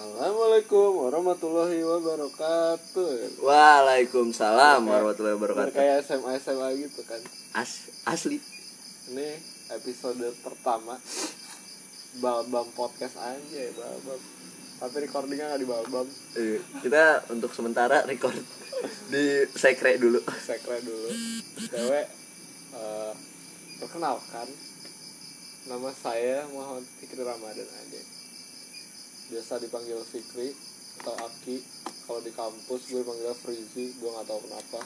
Assalamualaikum warahmatullahi wabarakatuh. Waalaikumsalam warahmatullahi wabarakatuh. kayak SMA SMA gitu kan. As asli. Ini episode pertama Balbam podcast aja ya Balbam. Tapi recordingnya nggak di Balbam, Eh, Kita untuk sementara record di sekre dulu. sekre dulu. Cewek eh, perkenalkan nama saya Muhammad Fikri Ramadan aja. Biasa dipanggil Fikri atau Aki. Kalau di kampus gue panggilnya Frizi, gue nggak tahu kenapa.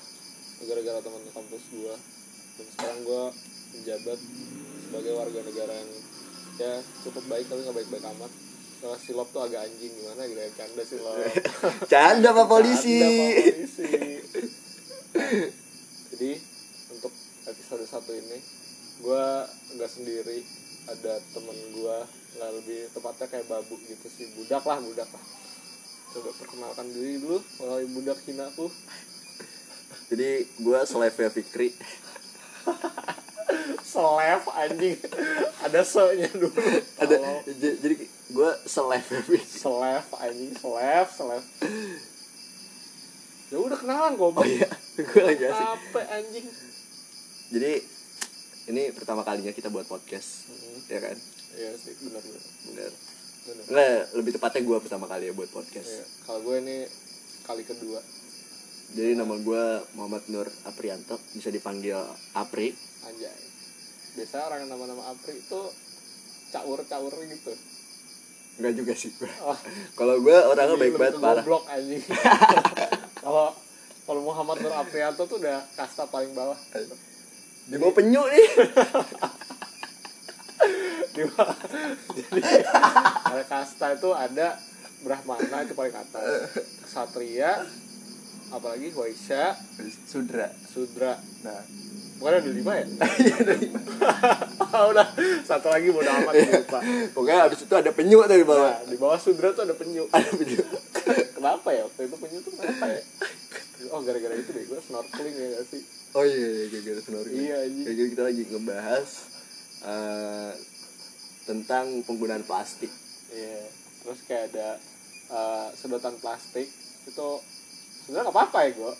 Gara-gara teman kampus gue. Dan sekarang gue menjabat sebagai warga negara yang ya cukup baik tapi nggak baik-baik amat. Soalnya silop tuh agak anjing gimana gitu ya canda silop. Canda Pak Polisi. Pak polisi. Nah, jadi untuk episode satu ini gue nggak sendiri ada temen gue nggak lebih tepatnya kayak babu gitu sih budak lah budak lah coba perkenalkan diri dulu melalui budak hinaku Jadi gue slave Fikri. slave anjing ada se-nya dulu Ada jadi gue slave Fikri. slave anjing slave slave ya udah kenalan kok Oh iya, gue lagi asik. apa anjing Jadi ini pertama kalinya kita buat podcast, Mm-mm. ya kan? Iya sih benar benar benar Nggak, lebih tepatnya gue pertama kali ya buat podcast. Iya, kalau gue ini kali kedua Jadi nama gue Muhammad Nur Aprianto, bisa dipanggil Apri. anjay biasa orang nama-nama Apri itu caur-caur gitu Enggak juga sih gue. oh, Kalau gue orangnya baik banget parah. goblok anjing kalau kalau Muhammad Nur Aprianto tuh udah kasta paling bawah Di bawah penyu nih. Jadi ada kasta itu ada Brahmana itu paling atas Satria apalagi Waisya Sudra. Sudra Nah, bukan ada lima ya? Ah, udah satu lagi bodo amat lupa pokoknya abis itu ada penyu di bawah. Nah, di bawah Sudra tuh ada penyu. Ada penyu. kenapa ya waktu itu penyu tuh kenapa ya? Oh gara-gara itu deh gue snorkeling ya gak sih? Oh iya, iya gara-gara snorkeling. Iya, gitu kita lagi ngebahas eh, tentang penggunaan plastik. Iya. Terus kayak ada eh, sedotan plastik itu sebenarnya nggak apa-apa ya gue.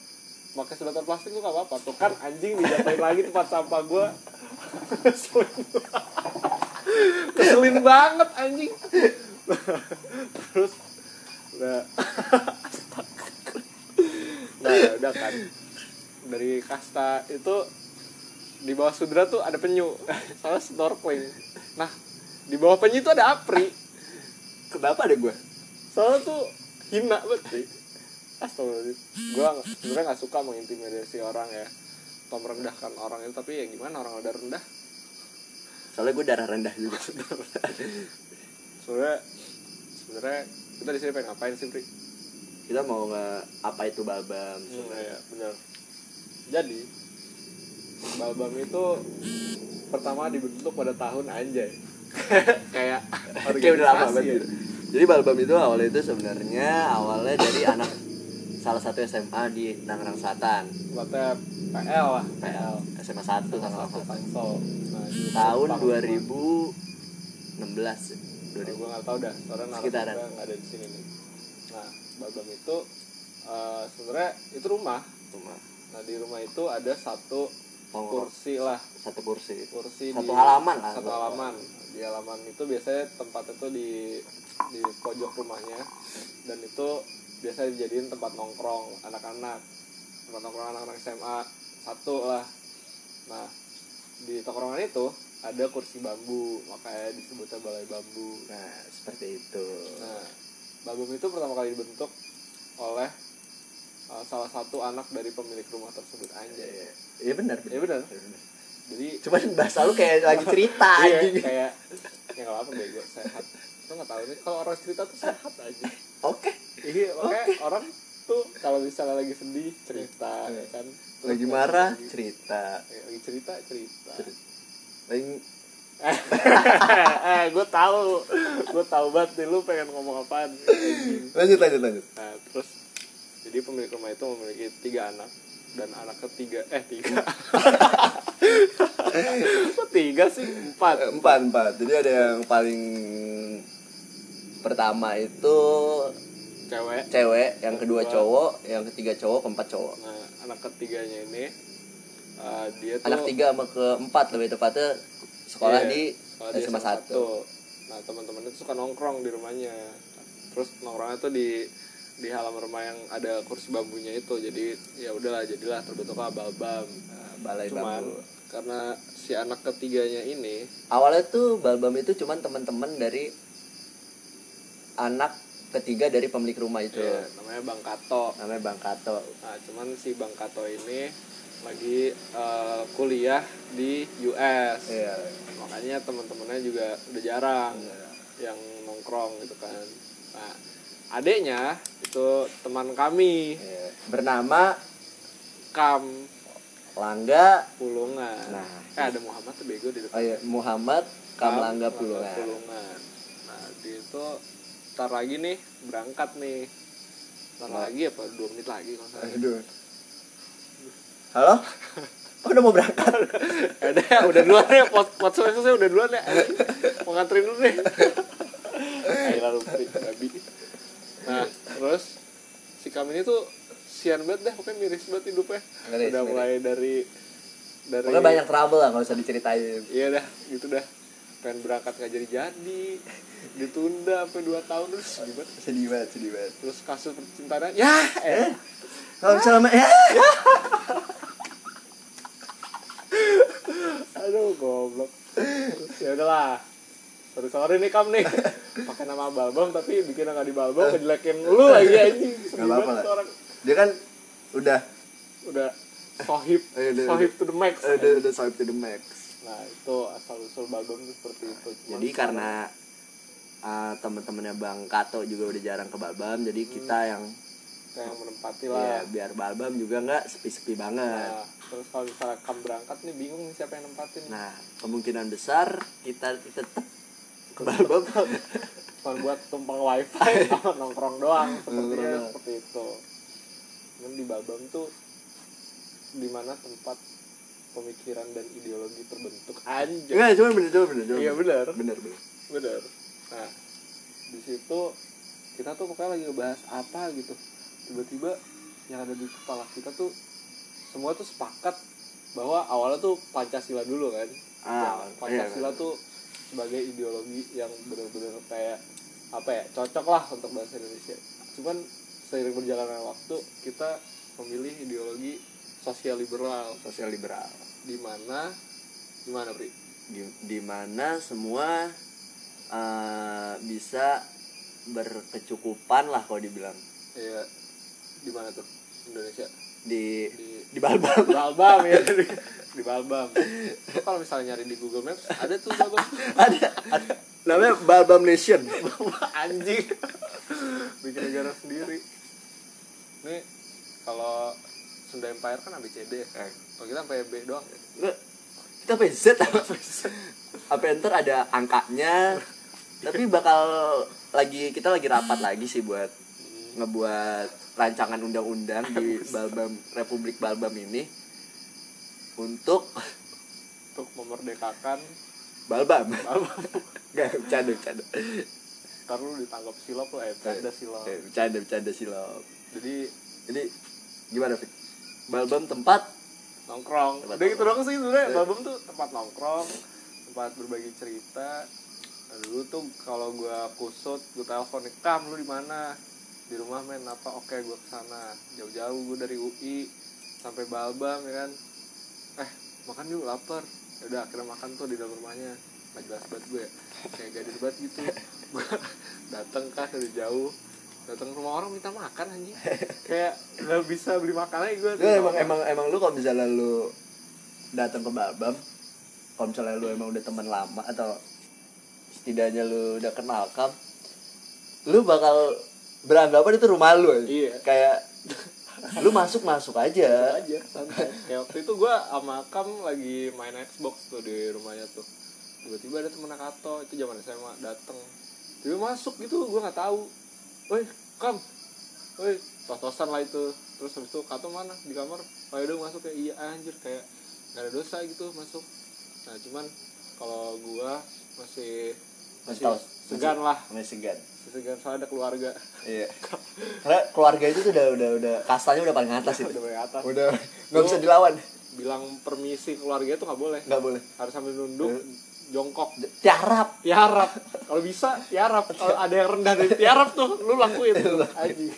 Pakai sedotan plastik tuh gak apa-apa. Tuh kan anjing dijatuhin lagi tempat sampah gue. Keselin. Banget anjing. Terus udah nah udah kan dari kasta itu di bawah sudra tuh ada penyu soalnya snorkeling nah di bawah penyu itu ada apri Kenapa ada gue? soalnya tuh hina banget Astagfirullahaladzim gue sebenarnya nggak suka mengintimidasi orang ya atau merendahkan orang itu tapi ya gimana orang udah rendah Soalnya gue darah rendah juga. sebenarnya sebenarnya kita di sini pengen ngapain sih Pri? kita mau nge apa itu balbam? Hmm, ya, benar. Jadi Balbam itu pertama dibentuk pada tahun anjay. Kayak Oke udah lama banget. gitu. Jadi balbam itu awalnya itu sebenarnya awalnya dari anak salah satu SMA di Tangerang Selatan, Buatnya PL lah, PL. SMA 1 Salah Tangerang Selatan. Tahun Jepang. 2016 ya. Aduh, gue gak tau dah, soalnya Sekitaran. ada di sini nih. Nah, Balbam itu eh, sebenarnya itu rumah. Cuma Nah di rumah itu ada satu. Kursi lah, satu kursi. kursi Satu di- halaman lah. satu halaman. Di halaman itu biasanya tempatnya tuh di di pojok rumahnya. Dan itu biasa dijadiin tempat nongkrong anak-anak. Tempat nongkrong anak-anak SMA satu lah. Nah di tongkrongan itu ada kursi bambu. Makanya disebutnya balai bambu. Nah, seperti itu. nah bambu itu pertama kali dibentuk oleh salah satu anak dari pemilik rumah tersebut anjay. Iya benar. ya benar. Jadi Cuman bahasa lu kayak lagi cerita iya, anjing. kayak ya nggak apa bego sehat. Lo nggak tahu nih kalau orang cerita tuh sehat aja Oke. iya makanya orang tuh kalau misalnya lagi sedih cerita ya kan. Terus Lagi marah lagi, cerita. ya, lagi cerita cerita. Lagi eh gue tahu. Gue tahu banget nih lu pengen ngomong apaan lanjut lanjut lanjut. nah terus jadi pemilik rumah itu memiliki tiga anak dan anak ketiga eh tiga. Kok tiga sih? Empat. Empat empat. Jadi ada yang paling pertama itu cewek. cewek yang kedua cowok yang ketiga cowok keempat cowok. Nah anak ketiganya ini uh, dia tuh anak tiga sama keempat lebih tepatnya sekolah Iya, di sekolah di SMA SMA satu. nah teman-teman itu suka nongkrong di rumahnya. Terus nongkrongnya tuh di di halaman rumah yang ada kursi bambunya itu. Jadi ya udahlah jadilah terbentuklah balbam Nah, balai cuman bambu. karena si anak ketiganya ini awalnya tuh balbam itu cuman teman-teman dari anak ketiga dari pemilik rumah itu. Ya, namanya Bang Kato. Namanya Bang Kato. Nah cuman si Bang Kato ini lagi eh, kuliah di US iya. Makanya teman-temannya juga udah jarang yang nongkrong gitu kan. Nah adeknya itu teman kami Iya. bernama Kam Langga Pulungan Nah. eh ada Muhammad tuh bego di depan oh iya Muhammad Kamlangga Pulungan Pulungan nah dia itu ntar lagi nih berangkat nih ntar Nah. lagi apa dua menit lagi kalau. Aduh. Halo? Oh, udah mau berangkat? Udah udah duluan ya pot pot selesai udah duluan ya mau nganterin dulu deh Ayo lalu babi nah terus si kami ini tuh sian banget dah pokoknya miris banget hidupnya. Miris, udah miris. mulai dari dari Pokoknya banyak trouble lah nggak usah diceritain. iya dah gitu dah. Pengen berangkat gak jadi jadi ditunda sampai dua tahun terus gimana Sedih banget, sedih banget. terus kasus percintaan ya eh. Kalau misalnya ya, aduh goblok. Ya udahlah sorry sorry nih kam nih. Pakai nama balbam tapi bikin nggak di balbam ngejelekin lu lagi anjing. Nggak apa-apa lah. Orang dia kan udah udah sohib Eh, udah- sohib to the max. Udah udah swipe to the max. nah itu asal usul balbam itu seperti itu. Cuman Jadi karena uh, teman-temannya Bang Kato juga udah jarang ke Balbam, jadi kita yang yang menempati ya lah. biar Balbam juga nggak sepi-sepi banget. nah, terus kalau misalnya kam berangkat nih bingung siapa yang nempatin. Nah, kemungkinan besar kita tetap ke Balbam. cuma buat tumpang wifi sama nongkrong doang sepertinya seperti itu. Cuman di balbam tuh di mana tempat pemikiran dan ideologi terbentuk anjir Enggak, cuma bener, cuma bener, cuma iya benar bener, bener. benar nah di situ kita tuh pokoknya lagi ngebahas apa gitu. Tiba-tiba yang ada di kepala kita tuh semua tuh sepakat bahwa awalnya tuh pancasila dulu kan. Ah, pancasila iya, tuh sebagai ideologi yang benar-benar kayak apa ya cocok lah untuk bahasa Indonesia. Cuman seiring berjalannya waktu kita memilih ideologi sosial liberal. Sosial liberal. di mana di mana Pri? Di, di mana semua uh, bisa berkecukupan lah kalau dibilang. Iya. Di mana tuh? Indonesia? Di di di Balbam. Balbam ya di, Balbam. Kalau misalnya nyari di Google Maps ada tuh Balbam. Ada, ada. Namanya Balbam Nation. anjing. Bikin negara sendiri. Nih kalau Sunda Empire kan ABCD ya Eh. kalau kita sampai B doang. Nggak, kita sampai Z. Apa? Ntar ada angkanya. Tapi bakal lagi kita lagi rapat lagi sih buat ngebuat rancangan undang-undang di Balbam Republik Balbam ini untuk untuk memerdekakan Balbam. Balbam. Gak bercanda bercanda. ntar lu ditangkap silop lu eh ada silop. Eh, Bercanda bercanda silop. jadi Jadi gimana Fik? Balbam tempat? Nongkrong. Tempat udah gitu doang sih sebenarnya. Iya. Balbam tuh tempat nongkrong tempat berbagi cerita. Nah, dulu tuh kalau gua kusut gua telepon kam lu di mana? Di rumah men. Apa? Oke gua ke sana jauh-jauh gua dari UI sampai Balbam ya kan eh makan yuk lapar. Ya udah akhirnya makan tuh di dalam rumahnya. Nggak jelas banget gue. Ya. kayak gadis banget gitu. Gua dateng kan dari jauh. Datang ke rumah orang minta makan anjing. Kayak nggak bisa beli makanan gue Lu emang emang emang lu kalau misalnya lu datang ke Balbam, kalau misalnya lu emang udah teman lama atau setidaknya lu udah kenal kam, lu bakal beranggapan itu rumah lu aja. Iya. Kayak lu masuk masuk aja. aja santai. Kayak waktu itu gue sama Kam lagi main Xbox tuh di rumahnya tuh. Tiba-tiba ada temen Kato itu zaman SMA dateng. Tiba masuk gitu gue nggak tahu. Woi Kam woi tos-tosan lah itu. Terus habis itu Kato mana? Di kamar? Oh udah masuk ya. Iya anjir kayak nggak ada dosa gitu masuk. Nah cuman kalau gue masih Masih segan lah. Masih segan. Segan soalnya ada keluarga. Iya. Karena keluarga itu tuh udah udah udah kastanya udah paling atas itu. Udah paling atas. Udah nggak bisa dilawan. Bilang permisi keluarga itu nggak boleh. Nggak boleh. Harus sambil nunduk jongkok. Tiarap. Tiarap. Kalau bisa tiarap. Kalau ada yang rendah dari tiarap tuh lu lakuin. Anjing.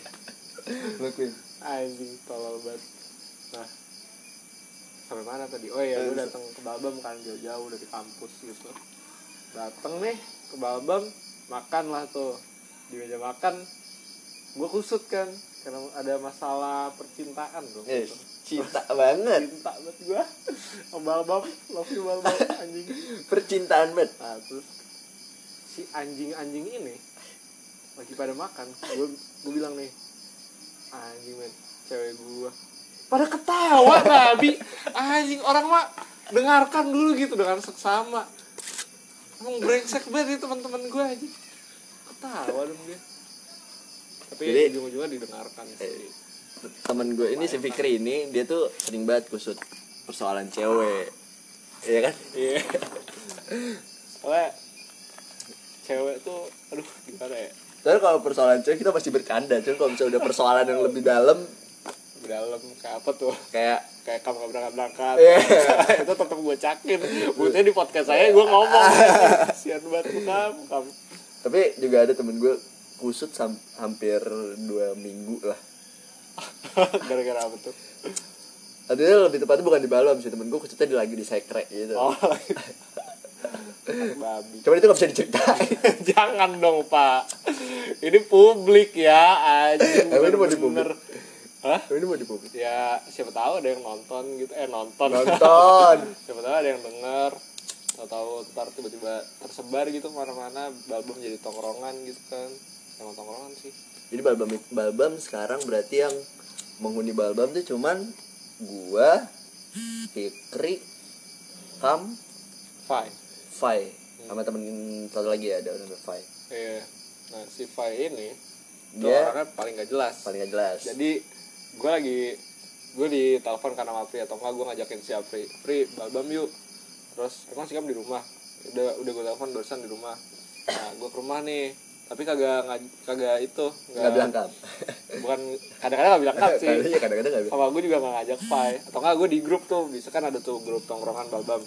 Lakuin. Anjing tolol banget. Nah sampai mana tadi? Oh iya gue datang ke Babam kan jauh-jauh dari kampus gitu datang nih ke Babam makan lah tuh. Di meja makan gue kusut kan karena ada masalah percintaan dong eh, cinta banget. Cinta banget gue Babam love you Babam anjing. Percintaan banget. Nah terus si anjing-anjing ini lagi pada makan. Gue gue bilang nih anjing men cewek gue pada ketawa nabi. Anjing orang mah dengarkan dulu gitu dengan seksama emang brengsek banget itu teman-teman gue aja ketawa dong dia. Tapi Jadi- ujung-ujungnya didengarkan sih. Temen gue ini si Fikri ini dia tuh sering banget kusut persoalan cewek. Iya kan? Iya. Soalnya cewek tuh aduh gimana ya? Soalnya kalau persoalan cewek kita pasti bercanda. Cuma kalau misalnya udah persoalan yang lebih dalam dalam kayak apa tuh? Kayak kayak kamu gak berangkat berangkat. Iya. itu tetap gue cakin buktinya di podcast saya gue ngomong. Sian banget kamu kamu Tapi juga ada temen gue kusut sam- hampir dua minggu lah. Gara-gara apa tuh? Artinya lebih tepatnya bukan di Balom sih Temen gue kusutnya di, lagi di sekre gitu. Oh. Babi. Cuman itu gak bisa diceritain. Jangan dong pak. Ini publik ya anjing Emang ini mau di bener Hah? Ini mau di publik ya siapa tahu ada yang nonton gitu. Eh nonton. Nonton. Siapa tahu ada yang denger. Atau tahu ntar tiba-tiba tersebar gitu ke mana-mana. Balbum jadi tongkrongan gitu kan. Emang tongkrongan sih. Jadi Balbam, Balbam sekarang berarti yang menghuni Balbam tuh cuman gua, Fikri, Kam, fine Fai. Sama temen satu lagi ya ada namanya Fai. Iya. Nah si Fai ini Dia- orangnya paling gak jelas. paling gak jelas. Jadi gue lagi gue di telepon karena sama Pri atau enggak gue ngajakin si Pri, Pri balbam yuk. Terus emang si Kam di rumah. Udah udah gue telepon barusan di rumah. Nah gue ke rumah nih. Tapi kagak ngaj- kagak itu nggak bilang Kam bukan kadang-kadang gak bilang kap sih Iya kadang-kadang nggak bilang sama gue juga gak ngajak Fai. Atau enggak gue di grup tuh. Bisa kan ada tuh grup tongkrongan balbam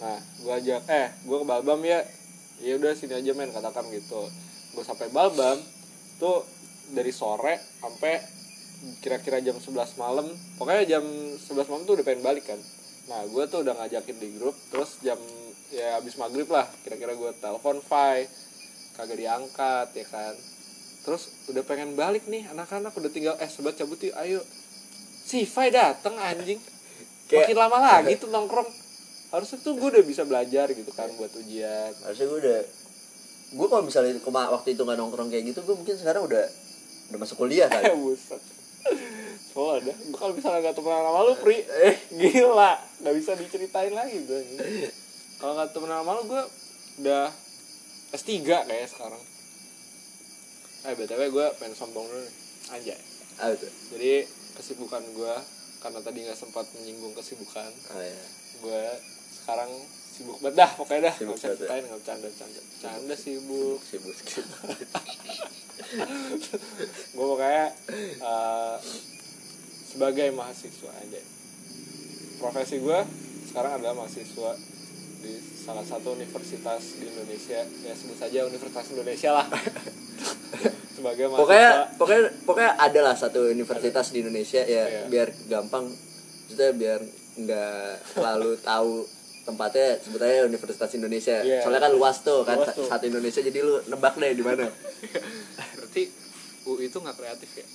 nah gue ajak eh gue ke balbam ya. Ya udah sini aja men katakan gitu. Gue sampai balbam tuh dari sore sampai kira-kira jam 11 malam. Pokoknya jam 11 malam tuh udah pengen balik kan. Nah gue tuh udah ngajakin di grup terus jam ya abis maghrib lah kira-kira gue telepon Fai. Kagak diangkat ya kan. Terus udah pengen balik nih anak-anak udah tinggal eh sobat cabut yuk ayo. Si Fai dateng anjing. Kayak- makin lama lagi tuh nongkrong. Harusnya tuh gue udah bisa belajar gitu kan buat ujian. Harusnya gue udah gue kalau misalnya waktu itu nggak nongkrong kayak gitu gue mungkin sekarang udah udah masuk kuliah kan buset soalnya gue kalau misalnya gak temenan sama lu Pri. Eh. Gila. Gak bisa diceritain lagi gue kalau gak temenan sama lu gue udah S3 kayak sekarang. Eh btw gue pengen sombong dulu nih. Anjay. Ah itu jadi kesibukan gue karena tadi nggak sempat menyinggung kesibukan oh, ya. gue sekarang sibuk banget. Dah pokoknya dah. Sibuk nggak bisa ya. ceritain nggak bercanda bercanda bercanda sibuk. Sibuk gue pokoknya eh, sebagai mahasiswa aja profesi gue sekarang adalah mahasiswa di salah satu universitas di Indonesia ya sebut saja Universitas Indonesia lah sebagai mahasiswa pokoknya pokoknya pokoknya ada lah satu universitas di Indonesia ya Iya. biar gampang maksudnya biar nggak selalu tahu tempatnya sebetulnya Universitas Indonesia Iya. soalnya kan luas tuh kan Luas tuh. satu Indonesia jadi lu nebak deh di mana UI itu nggak kreatif ya?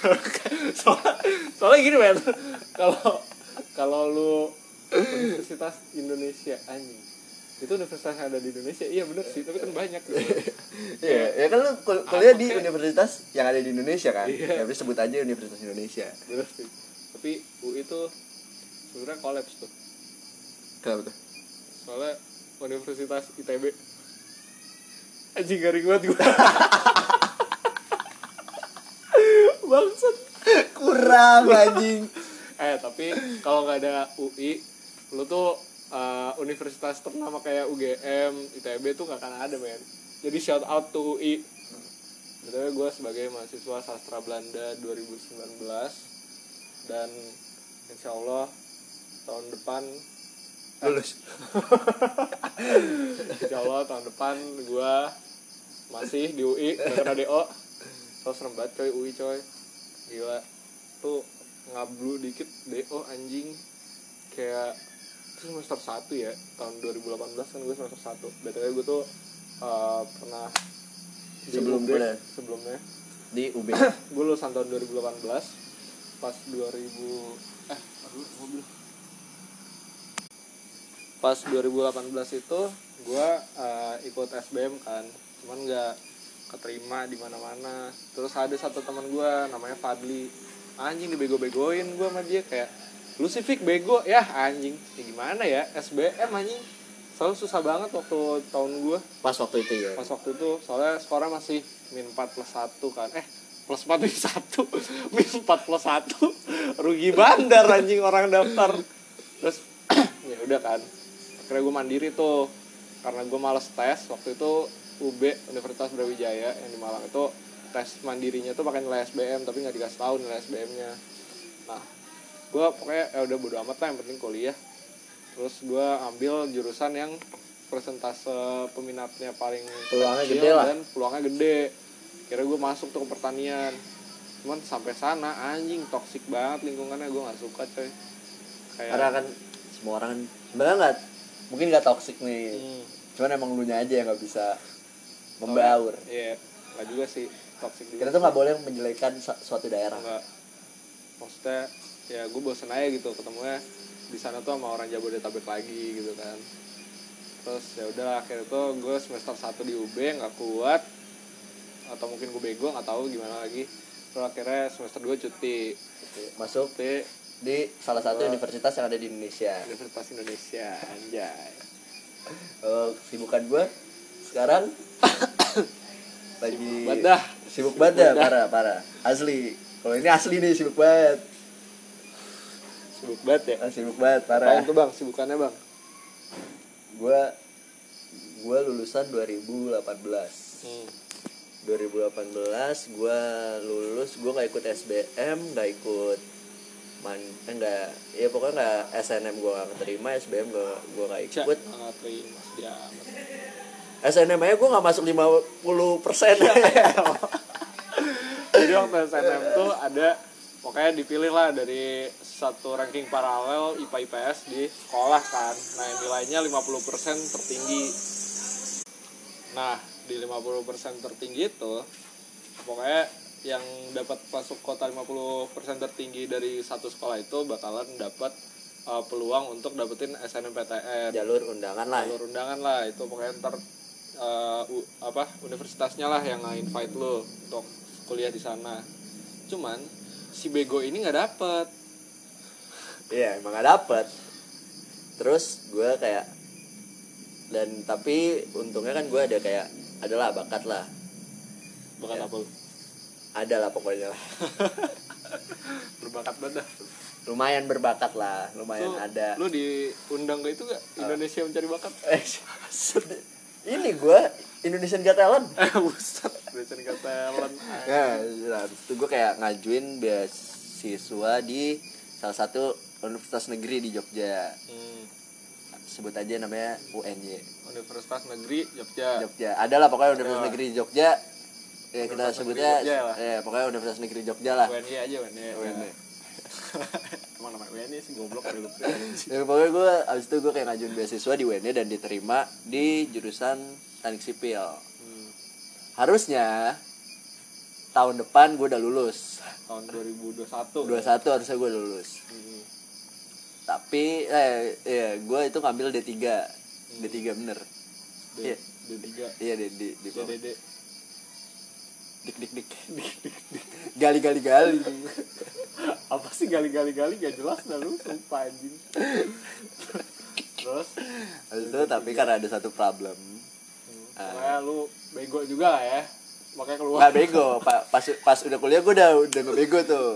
Soalnya, soalnya gini men kalau kalau lu Universitas Indonesia anjing. Itu universitas yang ada di Indonesia. Iya bener sih tapi kan banyak gitu. Iya, ya kan lu kul- kuliah di universitas yang ada di Indonesia kan? Iya. Ya sebut aja Universitas Indonesia. bener sih. Tapi UI itu sebenarnya kolaps tuh. Kenapa tuh? soalnya Universitas ITB anjing garing banget gue bangsat. Kurang anjing. eh tapi kalau nggak ada UI lu tuh eh, universitas ternama kayak UGM ITB tuh nggak akan ada men. Jadi shout out to UI Betul gue sebagai mahasiswa sastra Belanda 2019 dan insya Allah tahun depan lulus. Insya Allah tahun depan gue masih di UI karena DO terus serem banget coy UI coy gila tuh ngablu dikit DO anjing. Kayak itu semester 1 ya tahun 2018 kan gue semester 1 btw gue tuh uh, pernah di Sebelum UB, sebelumnya. Di UB gue lulusan tahun 2018 pas 2000 eh aduh mobil. Pas 2018 itu gue uh, ikut SBM kan. Cuman nggak keterima di mana-mana. Terus ada satu teman gue namanya Fadli. Anjing dibego-begoin gue sama dia kayak lu sih Fik bego. Ya anjing. Ya gimana ya SBM anjing. Selalu susah banget waktu tahun gue pas waktu itu ya pas waktu itu soalnya skornya masih min 4 plus 1 kan. Eh plus 4 min 1 min 4 plus 1 rugi bandar anjing orang daftar. Terus ya udah kan. Akhirnya gue mandiri tuh. Karena gue males tes waktu itu UB Universitas Brawijaya yang di Malang itu tes mandirinya tuh pakai nilai SBM tapi nggak dikasih tahu nilai SBM nya nah gue pokoknya ya udah bodo amat lah yang penting kuliah. Terus gue ambil jurusan yang persentase peminatnya paling Peluangnya kecil gede lah. dan peluangnya gede. Kira gue masuk tuh ke pertanian. Cuman sampai sana anjing toksik banget lingkungannya gue nggak suka coy. Kayak karena kan semua orang kan sebenarnya nggak mungkin nggak toxic nih. Hmm. cuman emang lu aja yang nggak bisa membaur. Iya nggak juga sih toksik juga kita tuh nggak boleh menjelekan su- suatu daerah. Nggak. Maksudnya ya gue bosen aja gitu ketemunya di sana tuh sama orang Jabodetabek lagi gitu kan. Terus ya udah akhirnya tuh gue semester 1 di UB nggak kuat atau mungkin gue bego nggak tahu gimana lagi. Terus akhirnya semester 2 cuti. Masuk cuti. di salah satu Gua- universitas yang ada di Indonesia. Universitas Indonesia anjay. Kalau kesibukan gue sekarang lagi Sibuk banget dah. sibuk banget dah. parah parah. Asli. Kalau ini asli nih sibuk banget. Sibuk banget ya? Ah, sibuk banget parah. Tuh bang? Sibukannya bang? Gue gue lulusan 2018 hmm. 2018 gue lulus gue nggak ikut SBM nggak ikut man eh, nggak ya pokoknya nggak SNM gue nggak keterima SBM gue gue nggak Cak, ikut. nggak terima SNM aja gue nggak masuk 50 persen. Jadi waktu SNM tuh ada pokoknya dipilih lah dari satu ranking paralel IPA IPS di sekolah kan. Nah nilainya 50% tertinggi. Nah di 50% tertinggi itu pokoknya yang dapat masuk kota 50% tertinggi dari satu sekolah itu bakalan dapat uh, peluang untuk dapetin SNMPTN jalur undangan lah jalur undangan lah. Itu pokoknya ntar uh, u- apa universitasnya lah yang nge-invite lo untuk kuliah di sana. Cuman si bego ini nggak dapet. Iya emang gak dapet. Terus gue kayak dan tapi untungnya kan gue ada kayak adalah bakat lah. Bakat Ya. apa ada lah pokoknya lah. Berbakat banget lumayan berbakat lah lumayan Lu- ada. lu diundang ke itu gak Indonesia mencari bakat? Eh ini gue Indonesian Got Talent eh buset Indonesia Got Talent Nah, nah, habis itu gue kayak ngajuin beasiswa di salah satu universitas negeri di Jogja. Hmm, Sebut aja namanya UNY. Universitas Negeri Jogja Jogja. Ada lah pokoknya universitas Ya. negeri Jogja. Ya kita Universitas sebutnya ya pokoknya universitas negeri Jogja lah. UNY aja UNY UNY. Emang namanya UNY sih goblok ada lupa Ya, pokoknya gue abis itu gue kayak ngajuin beasiswa di UNY dan diterima di jurusan teknik sipil. hmm, Harusnya tahun depan gue udah lulus. tahun 2021 21 harusnya gue udah lulus. Hmm. tapi eh ya gue itu ngambil D3 D3 bener D, Iya. D3 iya D di di bawah. DDD dik dik dik. Dik dik dik. gali gali gali apa sih gali-gali-gali? Gak jelas dah lu sumpah anjing. Terus? Itu tapi karena ada satu problem. Pokoknya lu bego juga lah ya. Makanya keluar. Nggak bego. Pa- pas pas udah kuliah gue udah udah nggak bego tuh.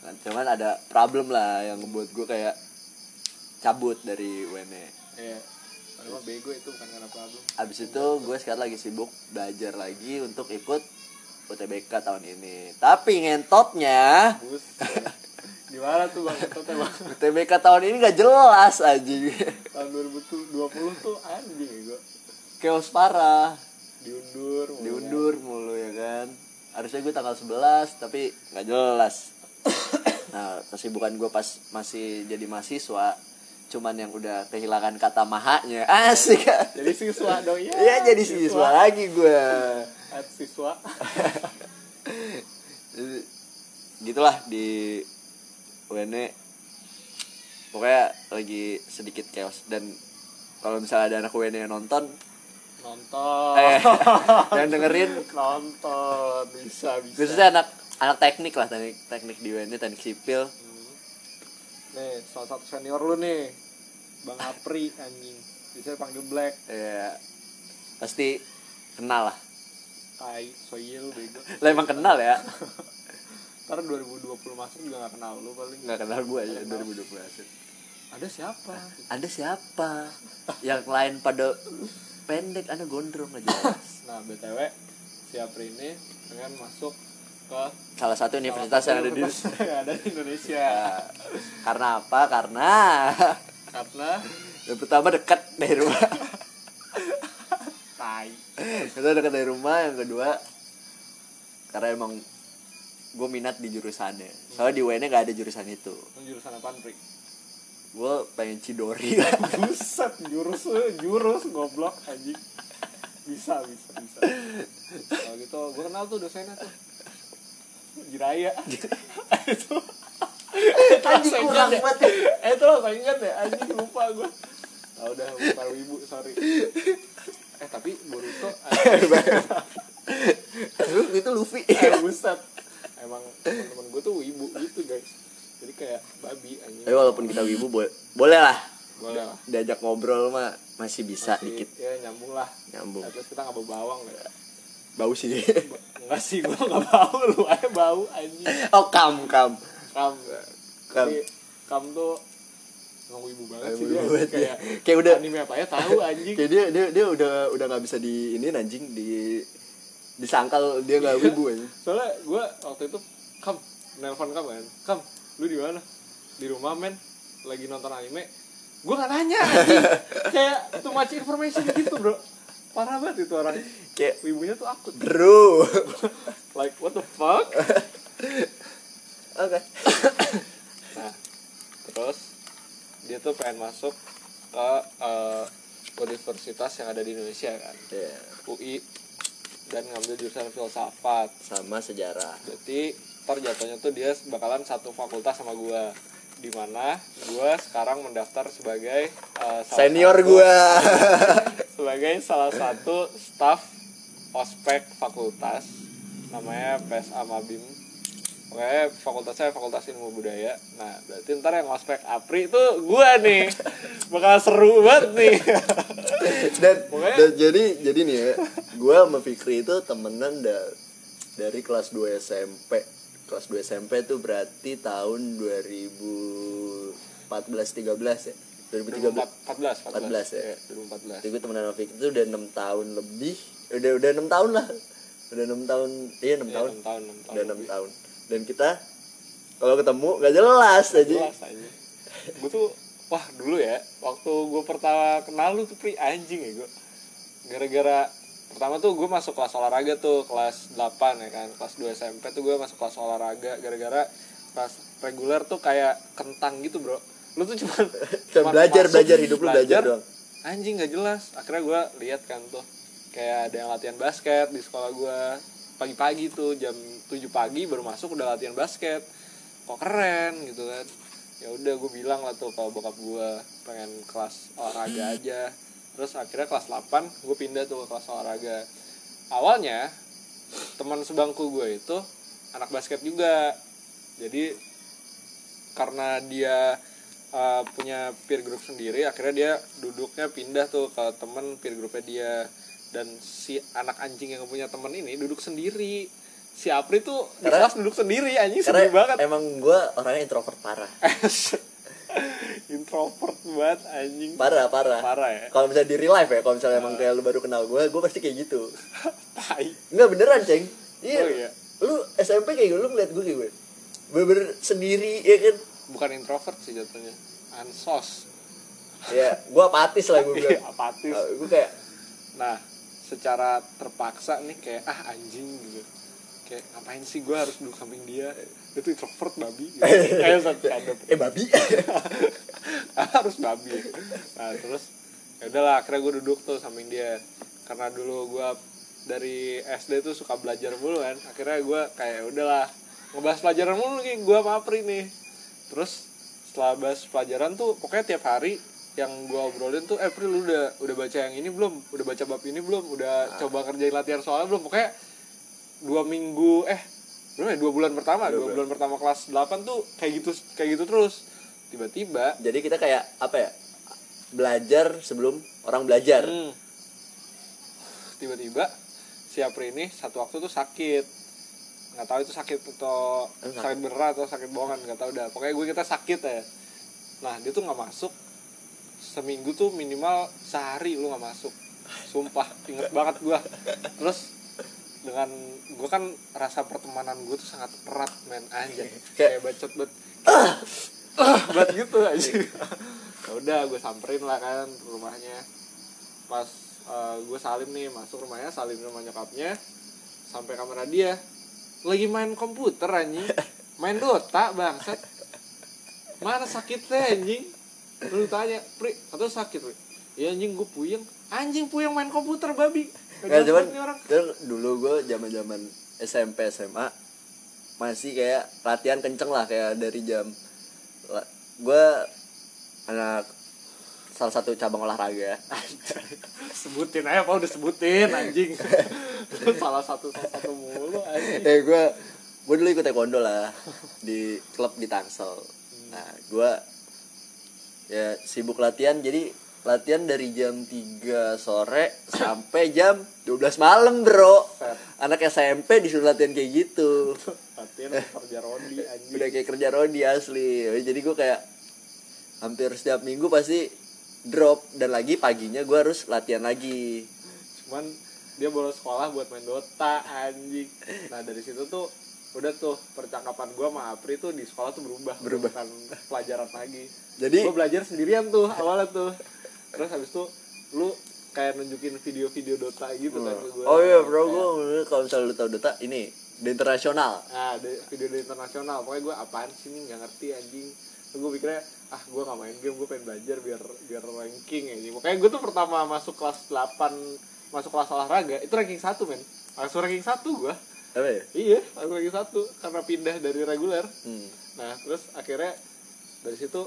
Nah, cuman ada problem lah yang membuat gue kayak cabut dari UNY iya Padahal mah bego itu bukan karena problem abis itu gue sekarang lagi sibuk belajar lagi untuk ikut UTBK tahun ini. Tapi ngentotnya bus. Gimana tuh bang teh bang? UTBK tahun ini gak jelas aja tahun 2020 tuh anjing gue chaos parah. Diundur mulu. Diundur mulu ya kan? Harusnya gue tanggal 11 tapi nggak jelas. Nah kesibukan gue pas masih jadi mahasiswa cuman yang udah kehilangan kata mahanya. Asik. Jadi siswa dong. Ya Iya jadi siswa. lagi gue At siswa. Gitulah di UNE pokoknya lagi sedikit chaos. Dan kalau misalnya ada anak UNE yang nonton nonton. Eh yang dengerin. Nonton. Bisa bisa. Khususnya anak anak teknik lah teknik teknik di UNE teknik sipil. Hmm. Nih salah satu senior lu nih. Bang Apri anjing. Bisa panggil Black. Ya pasti kenal lah. Tai Soyil bego. Lah emang kenal ya? Ntar 2020 masuk juga gak kenal lu paling. Nggak kenal gue Kenal. 2020 hasil ada siapa? Ada siapa? Yang lain pada pendek ada gondrong aja nah btw si Apri ini pengen masuk ke salah satu universitas yang ada di yang ada di Indonesia. Ya, karena apa? Karena karena yang pertama dekat dari rumah. Tai. Itu dekat dari rumah yang kedua karena emang gue minat di jurusannya. Soalnya di UNnya nggak ada jurusan itu. Jurusan apaan Pri? gue pengen cidori. Buset, jurus jurus goblok anjing. Bisa, bisa, bisa. Kalau gitu, gue kenal tuh dosennya tuh. Jiraya. itu. Anjing, kurang ingat banget. ya. Eh, itu langsung ingat ya, anjing lupa gue. Ah udah, lupa ibu, sorry. Eh, tapi Boruto Lu itu Luffy eh, buset. Emang teman-teman gue tuh ibu gitu, guys. Jadi kayak babi anjing. tapi walaupun kita wibu boleh boleh lah boleh lah. diajak ngobrol mah masih bisa Masih, dikit Ya nyambung lah. nyambung least kita nggak bawa bawang ya. Bau sih Enggak sih, gua enggak bau, lu aja bau anjing. oh kam kam Kam. Kam. Tapi kam tuh ngomong ibu banget sih dia. banget ya. Kayak kayak udah anime apa ya tahu anjing. kayak dia dia dia udah udah nggak bisa di ini anjing di disangkal dia nggak wibu aja Soalnya gua waktu itu kam nelpon kam kan. Kam, lu di mana? Di rumah men. Lagi nonton anime. Gua gak nanya anjing. Kayak too much information gitu, Bro. Parah banget itu orang. kayak Wibunya tuh akut. bro Like what the fuck? oke Nah, terus dia tuh pengen masuk ke eh, universitas yang ada di Indonesia kan, ya UI dan ngambil jurusan filsafat. sama sejarah Jadi ntar jatuhnya tuh dia bakalan satu fakultas sama gua di mana gua sekarang mendaftar sebagai salah senior gua sebagai salah satu staff ospek fakultas namanya PSA Mabim Oke, fakultasnya Fakultas Ilmu Budaya. Nah, berarti ntar yang ospek Apri itu gua nih. Bakal seru banget nih. dan, Pokoknya- dan jadi jadi nih ya gua sama Fikri itu temenan da, dari kelas 2 SMP kelas 2 SMP tuh berarti tahun 2014 13 ya 2013 14, 14, 14 ya? Iya, 2014. Jadi gue temenan sama itu udah 6 tahun lebih Udah udah 6 tahun lah Udah 6 tahun Iya 6 Iya, tahun enam tahun, enam tahun. Udah 6 lebih. tahun Dan kita Kalau ketemu gak jelas aja Jelas aja. Gue tuh wah dulu ya, waktu gue pertama kenal lu tuh pri anjing ya gue. Gara-gara pertama tuh gue masuk kelas olahraga tuh kelas 8 ya kan kelas 2 SMP tuh gue masuk kelas olahraga gara-gara kelas reguler tuh kayak kentang gitu bro lu tuh cuman Cuman belajar, belajar, hidup lu belajar doang. anjing nggak jelas. Akhirnya gue lihat kan tuh kayak ada yang latihan basket di sekolah gue pagi-pagi tuh jam 7 pagi baru masuk udah latihan basket. Kok keren gitu kan. Ya udah gue bilang lah tuh kalau bokap gue pengen kelas olahraga aja. Terus akhirnya kelas 8 gue pindah tuh ke kelas olahraga. Awalnya teman sebangku gue itu anak basket juga. Jadi karena dia uh, punya peer group sendiri akhirnya dia duduknya pindah tuh ke temen peer groupnya dia. Dan si anak anjing yang punya temen ini duduk sendiri. Si Apri tuh di Karena- kelas duduk sendiri anjing sedih banget. emang gue orangnya introvert parah. Introvert banget anjing. Parah parah. Parah ya. Kalau misalnya di real life ya kalau misalnya emang kayak lu baru kenal gue gue pasti kayak gitu. Tai. Enggak beneran ceng. Iya. Oh, iya. lu SMP kayak gitu lu ngeliat gue kayak gue bener-bener sendiri ya kan bukan introvert sih jatuhnya. Ansos. Ya gue apatis lah gue Iya, bilang. Apatis. Gue kayak nah secara terpaksa nih kayak ah anjing gitu. Kayak ngapain sih gue harus duduk samping dia? Dia tuh introvert babi. Gitu. kayak satu eh babi. Harus babi. Nah terus ya udahlah akhirnya gue duduk tuh samping dia. Karena dulu gue dari SD tuh suka belajar mulu kan. Akhirnya gue kayak "Ya udahlah ngebahas pelajaran mulu nih gue sama Apri nih terus setelah bahas pelajaran tuh pokoknya tiap hari yang gue obrolin tuh eh Pri lu udah udah baca yang ini belum? Udah baca bab ini belum? Udah coba kerjain latihan soalnya belum? Pokoknya dua minggu eh berapa ya? Dua bulan pertama. Dua dua bulan. bulan pertama kelas 8 tuh kayak gitu kayak gitu terus. Tiba-tiba jadi kita kayak apa ya belajar sebelum orang belajar. Hmm. Tiba-tiba si Apri ini satu waktu tuh sakit. Nggak tahu itu sakit atau Eh, sakit. sakit beneran atau sakit bohongan nggak tahu dah. Pokoknya gue kita sakit ya. Nah dia tuh nggak masuk seminggu tuh minimal sehari lu nggak masuk. Sumpah inget banget gue. Terus dengan gue kan rasa pertemanan gue tuh sangat erat men aja Kayak- bacot bet bat gitu aja ya udah gue samperin lah kan rumahnya pas gue salim nih masuk rumahnya salim rumah nyokapnya sampai kamar dia lagi main komputer anjing. Main Dota bangsat. Mana sakitnya anjing. Lu tanya pri atau sakit pri? Ya anjing gue puyeng. Anjing puyeng main komputer babi. Gak cuman orang. dulu gue zaman zaman SMP SMA masih kayak latihan kenceng lah kayak dari jam gue anak salah satu cabang olahraga. Sebutin aja apa udah sebutin anjing. Salah satu salah satu mulu anjing. Eh gue gue dulu ikut taekwondo lah di klub di Tangsel. Nah gue ya sibuk latihan jadi latihan dari jam 3 sore sampai jam 12 malam bro. Anak SMP disuruh latihan kayak gitu. Latihan kerja rodi anjing. udah kayak kerja rodi asli. Jadi gue kayak hampir setiap minggu pasti drop dan lagi paginya gue harus latihan lagi. Cuman dia bolos sekolah buat main Dota anjing. Nah dari situ tuh udah tuh percakapan gua sama Apri tuh di sekolah tuh berubah. Berubah. bukan pelajaran lagi. Jadi- gue belajar sendirian tuh awalnya tuh. Terus habis itu lu kayak nunjukin video-video Dota gitu kan ke gua. Oh iya bro gue kalau misalnya lu tau Dota ini di internasional nah di video di internasional pokoknya gue apaan sih nih nggak ngerti anjing. Gue pikirnya ah gue gak main game gue pengen belajar biar biar ranking anjing pokoknya gue tuh pertama masuk kelas 8 masuk kelas olahraga itu ranking satu men. Langsung ranking satu gue apa ya? Iya langsung ranking satu karena pindah dari reguler. Hmm. nah terus akhirnya dari situ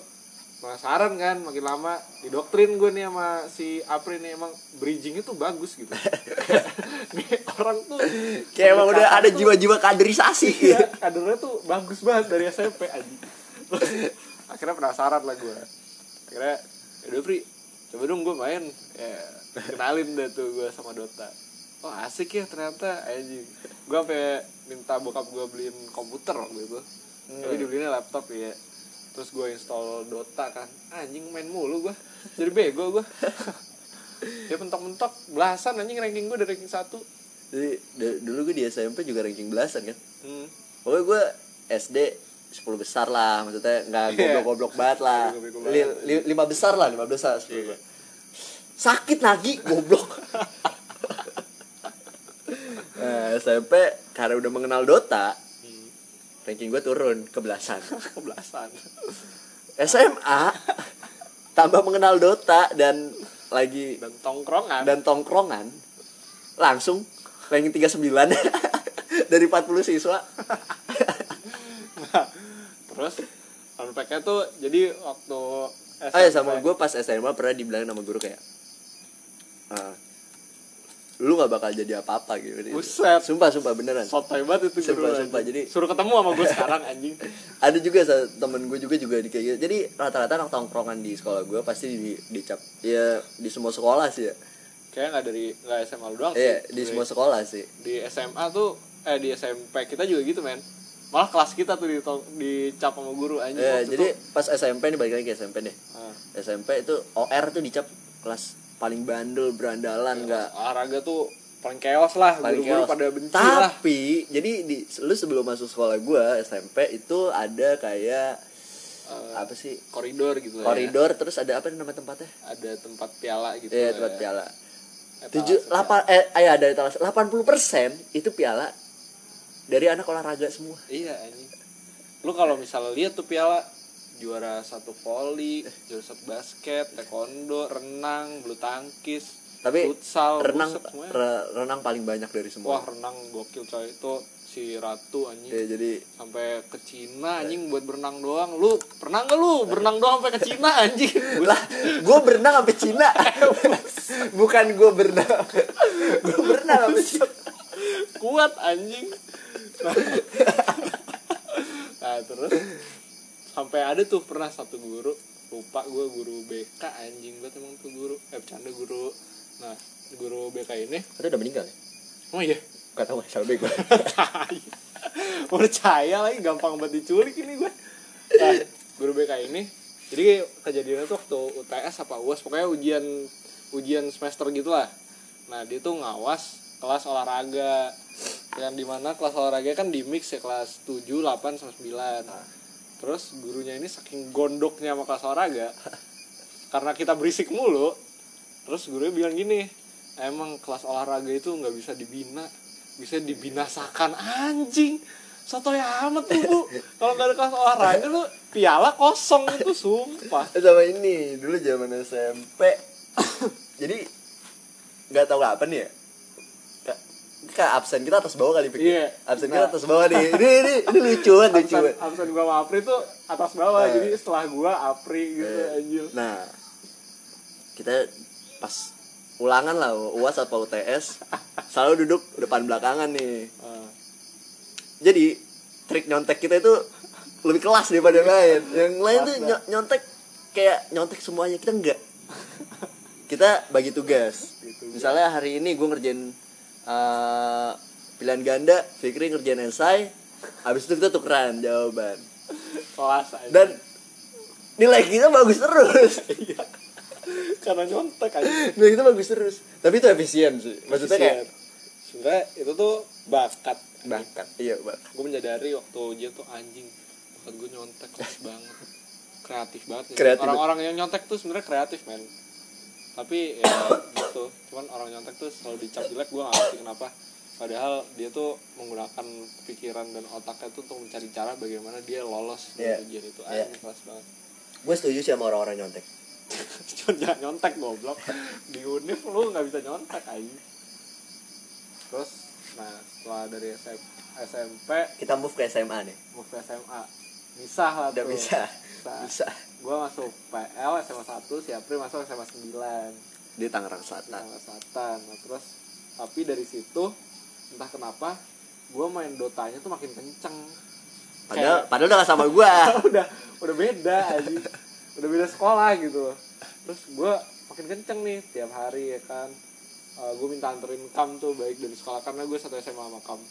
penasaran kan makin lama didoktrin gue nih sama si Apri nih emang bridging itu bagus gitu. Nih orang tuh kayak emang udah ada jiwa-jiwa kaderisasi. Iya kadernya tuh bagus banget dari SMP aja Terus, akhirnya penasaran lah gue akhirnya yaudah Pri coba dong gue main. Ya kenalin deh tuh gue sama Dota. Oh asik ya ternyata anjing. Gue sampai minta bokap gue beliin komputer waktu itu. Tapi dibeliinnya laptop ya terus gue install Dota kan. Anjing main mulu gue jadi bego gue ya mentok-mentok belasan anjing ranking gue dari ranking satu. Jadi dulu gue di SMP juga ranking belasan kan. Hmm. pokoknya gue SD 10 besar lah maksudnya nggak Iya. goblok-goblok banget lah. Li- li- lima besar lah lima besar sepuluh Iya. sakit lagi goblok. Nah, SMP karena udah mengenal Dota Hmm. ranking gue turun ke belasan. Kebelasan SMA tambah mengenal Dota dan lagi dan tongkrongan. dan tongkrongan langsung ranking 39 dari 40 siswa terus unpacknya tuh jadi waktu Oh ya sama gue pas SMA pernah dibilang sama guru kayak "Ah, lu nggak bakal jadi apa-apa gitu. Buset. sumpah sumpah beneran. Sotoy banget itu Sumpah, guru, sumpah, anjing. jadi- suruh ketemu sama gue sekarang anjing. Ada juga temen gue juga juga di kayak gitu. Jadi rata-rata anak tongkrongan di sekolah gue pasti di dicap ya di semua sekolah sih ya. Kayak nggak dari nggak SMA lu doang iya sih. di semua sekolah sih. Di SMA tuh eh di SMP kita juga gitu men malah kelas kita tuh di dicap sama guru Ya, waktu jadi itu. pas SMP nih balik lagi ke SMP deh. Ah, SMP itu OR tuh dicap kelas paling bandel, berandalan enggak olahraga tuh paling chaos lah paling guru-guru chaos. pada benci lah Tapi jadi di lu sebelum masuk sekolah gua SMP itu ada kayak Eh, apa sih? koridor gitu lah ya. Koridor terus ada apa nama tempatnya? ada tempat piala gitu Iya, lah tempat ya. piala. Etalase Tujuh, delapan, eh, eh ada etalase. 80 persen itu piala dari anak olahraga semua. iya anjing. Lu kalau misalnya lihat tuh piala juara satu volley juara satu basket taekwondo renang bulu tangkis Tapi futsal renang buset, re- renang paling banyak dari semua. wah renang gokil coy. Itu si ratu anjing. Ya, jadi sampai ke Cina anjing buat berenang doang. Lu pernah nggak lu berenang doang sampai ke Cina anjing? Lah gue berenang sampai Cina. Bukan gue berenang. Gue berenang sampai Cina. Kuat anjing nah, nah, terus sampai ada tuh pernah satu guru lupa gue guru BK anjing banget emang tuh guru eh bercanda guru. Nah guru BK ini itu udah meninggal ya? Oh iya. Gak tau salah gue percaya percaya lagi gampang banget diculik ini gue nah, guru BK ini jadi kejadiannya tuh waktu UTS apa UAS pokoknya ujian ujian semester gitu lah nah dia tuh ngawas kelas olahraga yang di mana kelas olahraga kan di mix ya kelas 7, 8, sama 9 terus gurunya ini saking gondoknya sama kelas olahraga karena kita berisik mulu terus gurunya bilang gini emang kelas olahraga itu nggak bisa dibina bisa dibinasakan anjing. Soto ya amat tuh bu. Kalau nggak ada kelas olahraga tuh piala kosong itu sumpah. Sama ini dulu zaman SMP jadi nggak tahu kapan ya Kak, absen kita atas bawah kali pikir Iya. absen Nah. kita atas bawah nih. Ini ini, ini lucu banget lucu absen, absen gua sama Apri tuh atas bawah Eh. jadi setelah gua Apri gitu Eh, anjir. nah kita pas ulangan lah uas atau UTS selalu duduk depan belakangan nih. Ah, jadi trik nyontek kita itu lebih kelas daripada yang lain. Yang lain tuh ny- nyontek kayak nyontek semuanya kita enggak. Kita bagi tugas. Misalnya hari ini gue ngerjain eh, pilihan ganda Fikri ngerjain esai habis itu kita tukeran jawaban. Kelas aja. Dan nilai kita bagus terus. Iya. karena nyontek aja. Nilai kita bagus terus. Tapi itu efisien sih. Maksudnya kayak sebenarnya itu tuh bakat. Bakat iya bakat. Gue menyadari waktu ujian tuh anjing bakat gue nyontek kelas banget. Kreatif banget sih. Kreatif. orang-orang yang nyontek tuh sebenarnya kreatif men. Tapi ya gitu cuman orang nyontek tuh selalu dicap jelek gue gak ngerti kenapa. Padahal dia tuh menggunakan pikiran dan otaknya tuh untuk mencari cara bagaimana dia lolos dari Iya. ujian itu. Anjing kelas banget. Gue setuju sih sama orang-orang nyontek. Cuma jangan nyontek goblok. Di univ lu nggak bisa nyontek aja terus nah setelah dari SM, SMP kita move ke SMA nih. mau ke SMA misah lah udah tuh. bisa bisa bisa gue masuk PL SMA 1 si April masuk SMA 9 di Tangerang Selatan. Tangerang Selatan. Nah, terus tapi dari situ entah kenapa gue main dotanya tuh makin kenceng. Padahal padahal udah gak sama gue udah udah beda aja udah beda sekolah gitu terus gue makin kenceng nih tiap hari ya kan. Gue minta anterin kam tuh baik dari sekolah. Karena gue satu SMA sama kam.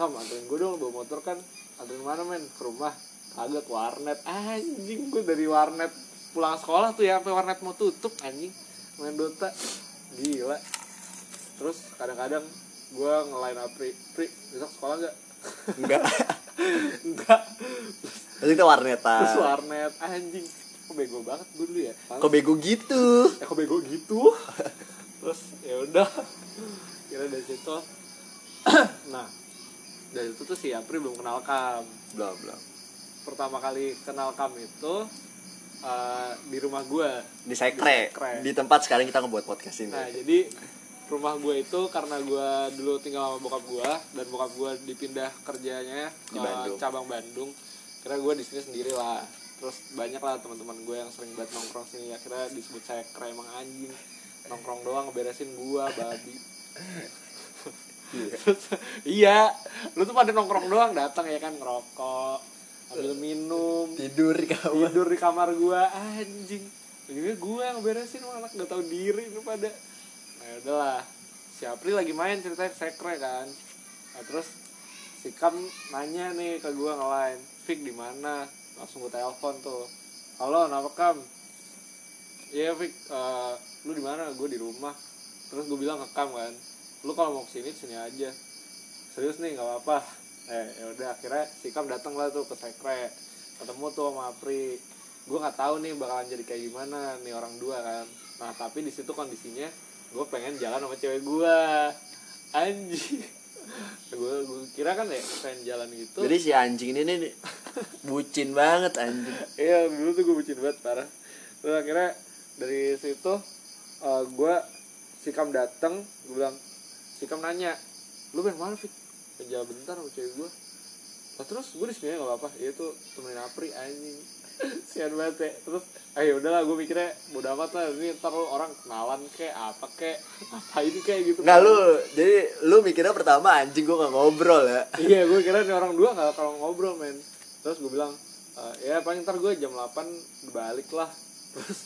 Kam anterin gue dong bawa motor kan. Anterin mana men? Ke rumah. Kagak ke warnet. Anjing gue dari warnet pulang sekolah tuh ya sampai warnet mau tutup anjing main Dota. Gila. Terus kadang-kadang gue ngelain Apri Pri. Besok sekolah nggak? Enggak enggak terus kita warnetan. Terus warnet. Anjing. Kok bego banget gue dulu ya? Kok bego gitu? Ya kok bego gitu? Terus ya udah. Kira dari situ. Nah dari itu tuh si Apri belum kenal Kam. Belum belum. Pertama kali kenal Kam itu eh, di rumah gue di sekre. Di sekre. di tempat sekarang kita ngebuat podcast ini. Nah jadi rumah gue itu karena gue dulu tinggal sama bokap gue dan bokap gue dipindah kerjanya ke Di Bandung. cabang Bandung. Kira gue di sini sendiri lah. Terus banyak lah teman-teman gue yang sering banget nongkrong sini. Akhirnya disebut saya emang anjing. Nongkrong doang ngeberesin gue babi. Terus, iya. Lu tuh pada nongkrong doang datang ya kan ngerokok ambil minum. Tidur di kamar. Tidur di kamar gua anjing. Jadi gua yang beresin anak gak tahu diri lu pada. Nah udahlah. Si April lagi main ceritanya sekre kan. Nah, terus si Kam nanya nih ke gue ngelain Fik di mana? Langsung gue telepon tuh. Halo kenapa Kam? Iya Fik eh, lu di mana? Gue di rumah. Terus gue bilang ke Kam kan lu kalau mau ke sini sini aja. Serius nih nggak apa-apa eh ya udah akhirnya si Kam datang lah tuh ke sekre. Ketemu tuh sama Apri. Gue nggak tahu nih bakalan jadi kayak gimana nih orang dua kan. Nah tapi di situ kondisinya gue pengen jalan sama cewek gue anjing. Gue gue kira kan ya pengen jalan gitu. Jadi si anjing ini nih bucin banget anjing. iya dulu tuh gue bucin banget parah. Terus akhirnya dari situ eh, gue sikam dateng gue bilang sikam nanya lu pengen mana Fik jalan bentar sama cewek gue nah, terus gue di sini nggak apa-apa. Iya tuh temenin Apri anjing. Sian banget ya. Terus ayo udahlah gue mikirnya bodo amat lah. Ini ntar lu orang kenalan kayak apa kayak apa ini kayak gitu. Nggak lu, jadi lu mikirnya pertama anjing gua gak ngobrol ya. iya gue kira nih orang dua nggak kalau ngobrol men. Terus gue bilang "Eh, ya paling ntar gue jam 8 balik lah. Terus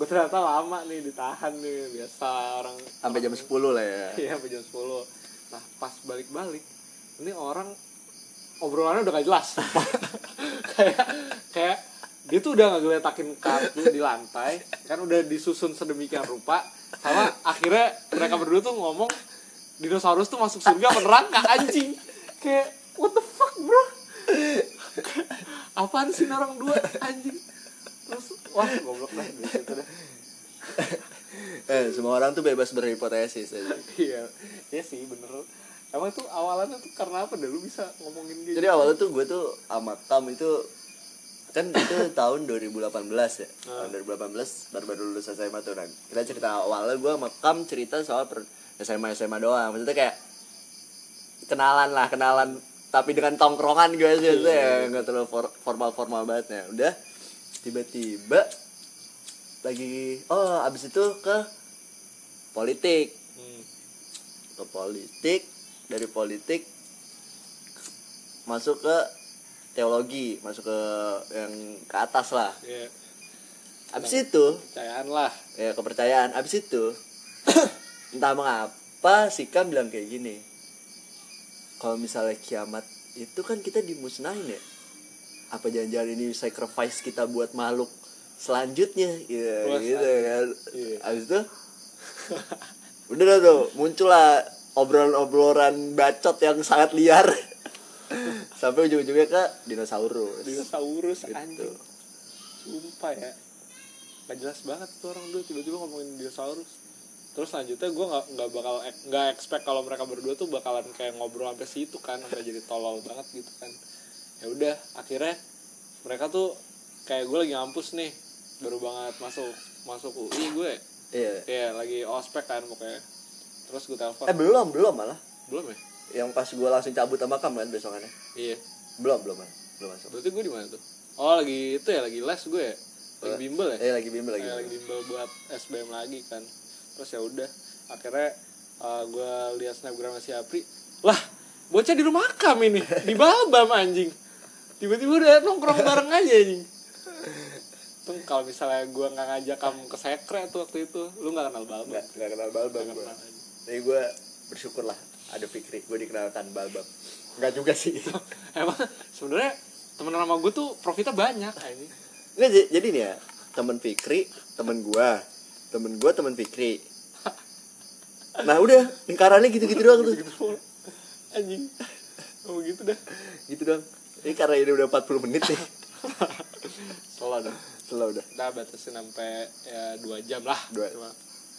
gue ternyata lama nih ditahan nih biasa orang Sampai jam 10 lah ya. iya sampai jam 10 nah pas balik-balik ini orang obrolannya udah gak jelas. Kayak kayak dia tuh udah ngegeletakin kartu di lantai kan udah disusun sedemikian rupa sama akhirnya mereka berdua tuh ngomong dinosaurus tuh masuk surga neraka anjing? Kayak what the fuck bro? Apaan sih orang dua anjing? Terus wah goblok dah di situ dah Eh, semua orang tuh bebas berhipotesis aja. iya iya sih bener emang tuh awalannya tuh karena apa deh? Lu bisa ngomongin gitu Jadi awalnya tuh gue tuh sama Kam itu kan itu tahun 2018 ya? Tahun 2018 baru baru lulus SMA tuh nah, kita cerita awalnya gue sama Kam cerita soal per SMA SMA doang. Maksudnya kayak kenalan lah kenalan. Tapi dengan tongkrongan gue sih itu ya. nggak terlalu for- formal formal banget ya. Udah tiba-tiba lagi oh abis itu ke politik. Hmm. ke politik dari politik masuk ke teologi masuk ke yang ke atas lah. Iya, abis itu percayaan lah. ya kepercayaan. Abis itu entah mengapa si Kam bilang kayak gini kalau misalnya kiamat itu kan kita dimusnahin ya. Apa jangan-jangan ini sacrifice kita buat makhluk selanjutnya? Ya Wah, gitu kan. Iya. abis itu udah dah tuh muncullah obrolan-obrolan bacot yang sangat liar. Sampai ujung-ujungnya ke dinosaurus. Dinosaurus Gitu. anjing. Sumpah ya. Gak jelas banget tuh orang dulu tiba-tiba ngomongin dinosaurus. Terus selanjutnya gue nggak nggak bakal nggak expect kalau mereka berdua tuh bakalan kayak ngobrol sampai situ kan sampai jadi tolol banget gitu kan. Ya udah akhirnya mereka tuh kayak gue lagi ngampus nih baru banget masuk masuk UI gue iya. Ya lagi ospek kan pokoknya terus gue telepon. Eh belum belum malah. Belum ya? Yang pas gue langsung cabut sama kamu kan besokannya. Iya. Belum belum man. belum masuk. Berarti gue di mana tuh? Oh lagi itu ya lagi les gue ya? Lagi bimbel ya? Eh lagi bimbel lagi Kayak lagi bimbel buat SBM lagi kan. Terus ya udah akhirnya uh, gue lihat snapgram si Apri. Lah bocah di rumah kam ini di balbam anjing. Tiba-tiba udah nongkrong bareng aja anjing. Tuh kalau misalnya gue nggak ngajak kamu ke sekre tuh waktu itu lu nggak kenal balbam? Nggak kenal balbam gue jadi gue bersyukur lah ada Fikri gue dikenalkan balbam nggak juga sih. Emang sebenarnya temen nama gue tuh profitnya banyak anjing. Nggak jadi nih ya temen Fikri temen gue temen gue temen Fikri. Nah udah lingkarannya gitu-gitu doang tuh. Anjing. Oh gitu dah. Gitu doang. Ini karena ini udah 40 menit nih. Selalu dah Setelah udah kita batasin sampai ya dua jam lah. Dua- Cuma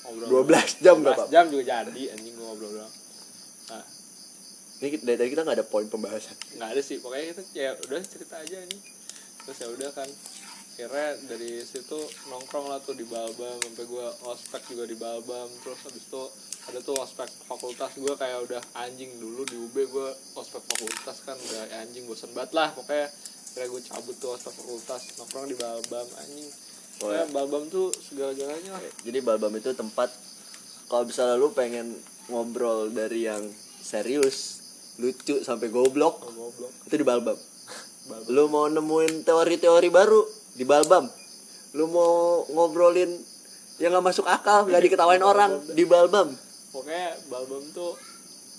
ngobrol 12 jam nggak 12 apa jam juga jadi anjing gua ngobrol doang nah. Ini dari tadi kita nggak ada poin pembahasan. Nggak ada sih pokoknya kita ya udah cerita aja nih terus ya udah kan kira dari situ nongkrong lah tuh di Balbam sampai gua ospek juga di Balbam. Terus habis itu ada tuh ospek fakultas gua kayak udah anjing dulu di UB gua ospek fakultas kan udah anjing bosen banget lah. Pokoknya kira gue cabut tuh ospek fakultas nongkrong di Balbam anjing Oh, Pokoknya ya. Balbam tuh segala-galanya lah. Jadi balbam itu tempat kalau misalnya lu pengen ngobrol dari yang serius lucu sampai goblok. Oh, goblok. Itu di balbam Balbam. lu mau nemuin teori-teori baru di balbam lu mau ngobrolin yang nggak masuk akal nggak diketawain orang di balbam pokoknya Balbam tuh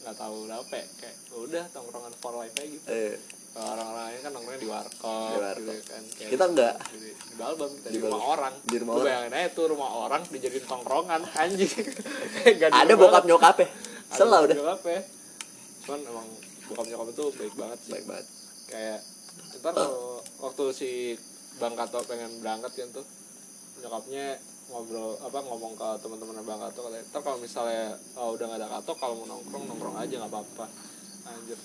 nggak tahu berapa ya. kayak udah tongkrongan for life aja gitu. Eh, orang-orang lain kan nongkrongnya di warkop, Di warkop. gitu kan. Kayak Kita enggak. Di, di Balbam kita di, Di rumah Balbam. orang. Di rumah Lu orang. bayangin aja tuh rumah orang dijadiin tongkrongan anjing. Ada bokap lo. nyokapnya Ada selalu udah nyokapnya. Cuman emang bokap nyokap itu baik banget sih. baik banget Kayak ntar kalau waktu si Bang Kato pengen berangkat kan tuh nyokapnya ngobrol apa ngomong ke teman-teman Bang Kato katanya ntar kalau misalnya oh, udah gak ada Kato kalau mau nongkrong nongkrong aja nggak apa-apa anjir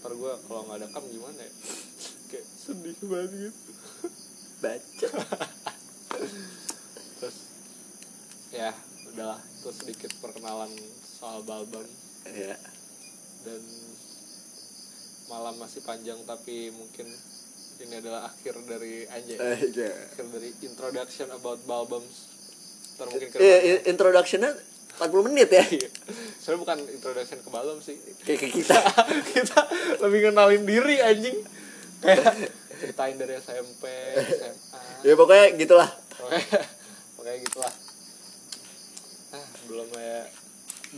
ntar gue kalau nggak ada kam gimana ya? Kayak sedih banget gitu. Baca. Terus ya udahlah. Itu sedikit perkenalan soal Balbam. Ya dan malam masih panjang tapi mungkin ini adalah akhir dari Anjay. Eh, ya. akhir dari introduction about Balbums ntar mungkin ke Iya, i- introductionnya 40 menit ya. Soalnya bukan introduction ke Balbum sih. Kayak kayak kita. Kita lebih kenalin diri anjing. Kayak ceritain dari SMP SMA ya pokoknya gitulah. Pokoknya pokoknya gitulah. Ah belum ya.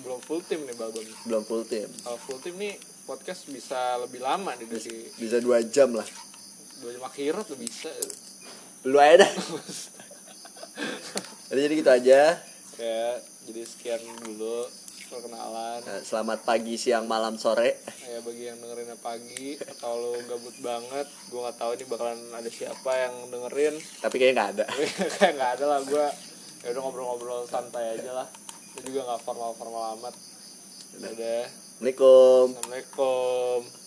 Belum full tim nih Balbum belum full tim kalau full tim nih podcast bisa lebih lama nih dari bisa dua jam lah. Dua jam akhirat tuh bisa. Lu aja dah. Jadi jadi gitu aja. Ya jadi sekian dulu perkenalan. Nah, selamat pagi siang malam sore. Ya bagi yang dengerinnya pagi atau lo gabut banget gue nggak tahu nih bakalan ada siapa yang dengerin. Tapi kayaknya nggak ada. Kayak nggak ada lah gue ya udah ngobrol-ngobrol santai aja lah. Itu juga nggak formal-formal amat. Udah. Assalamualaikum. Assalamualaikum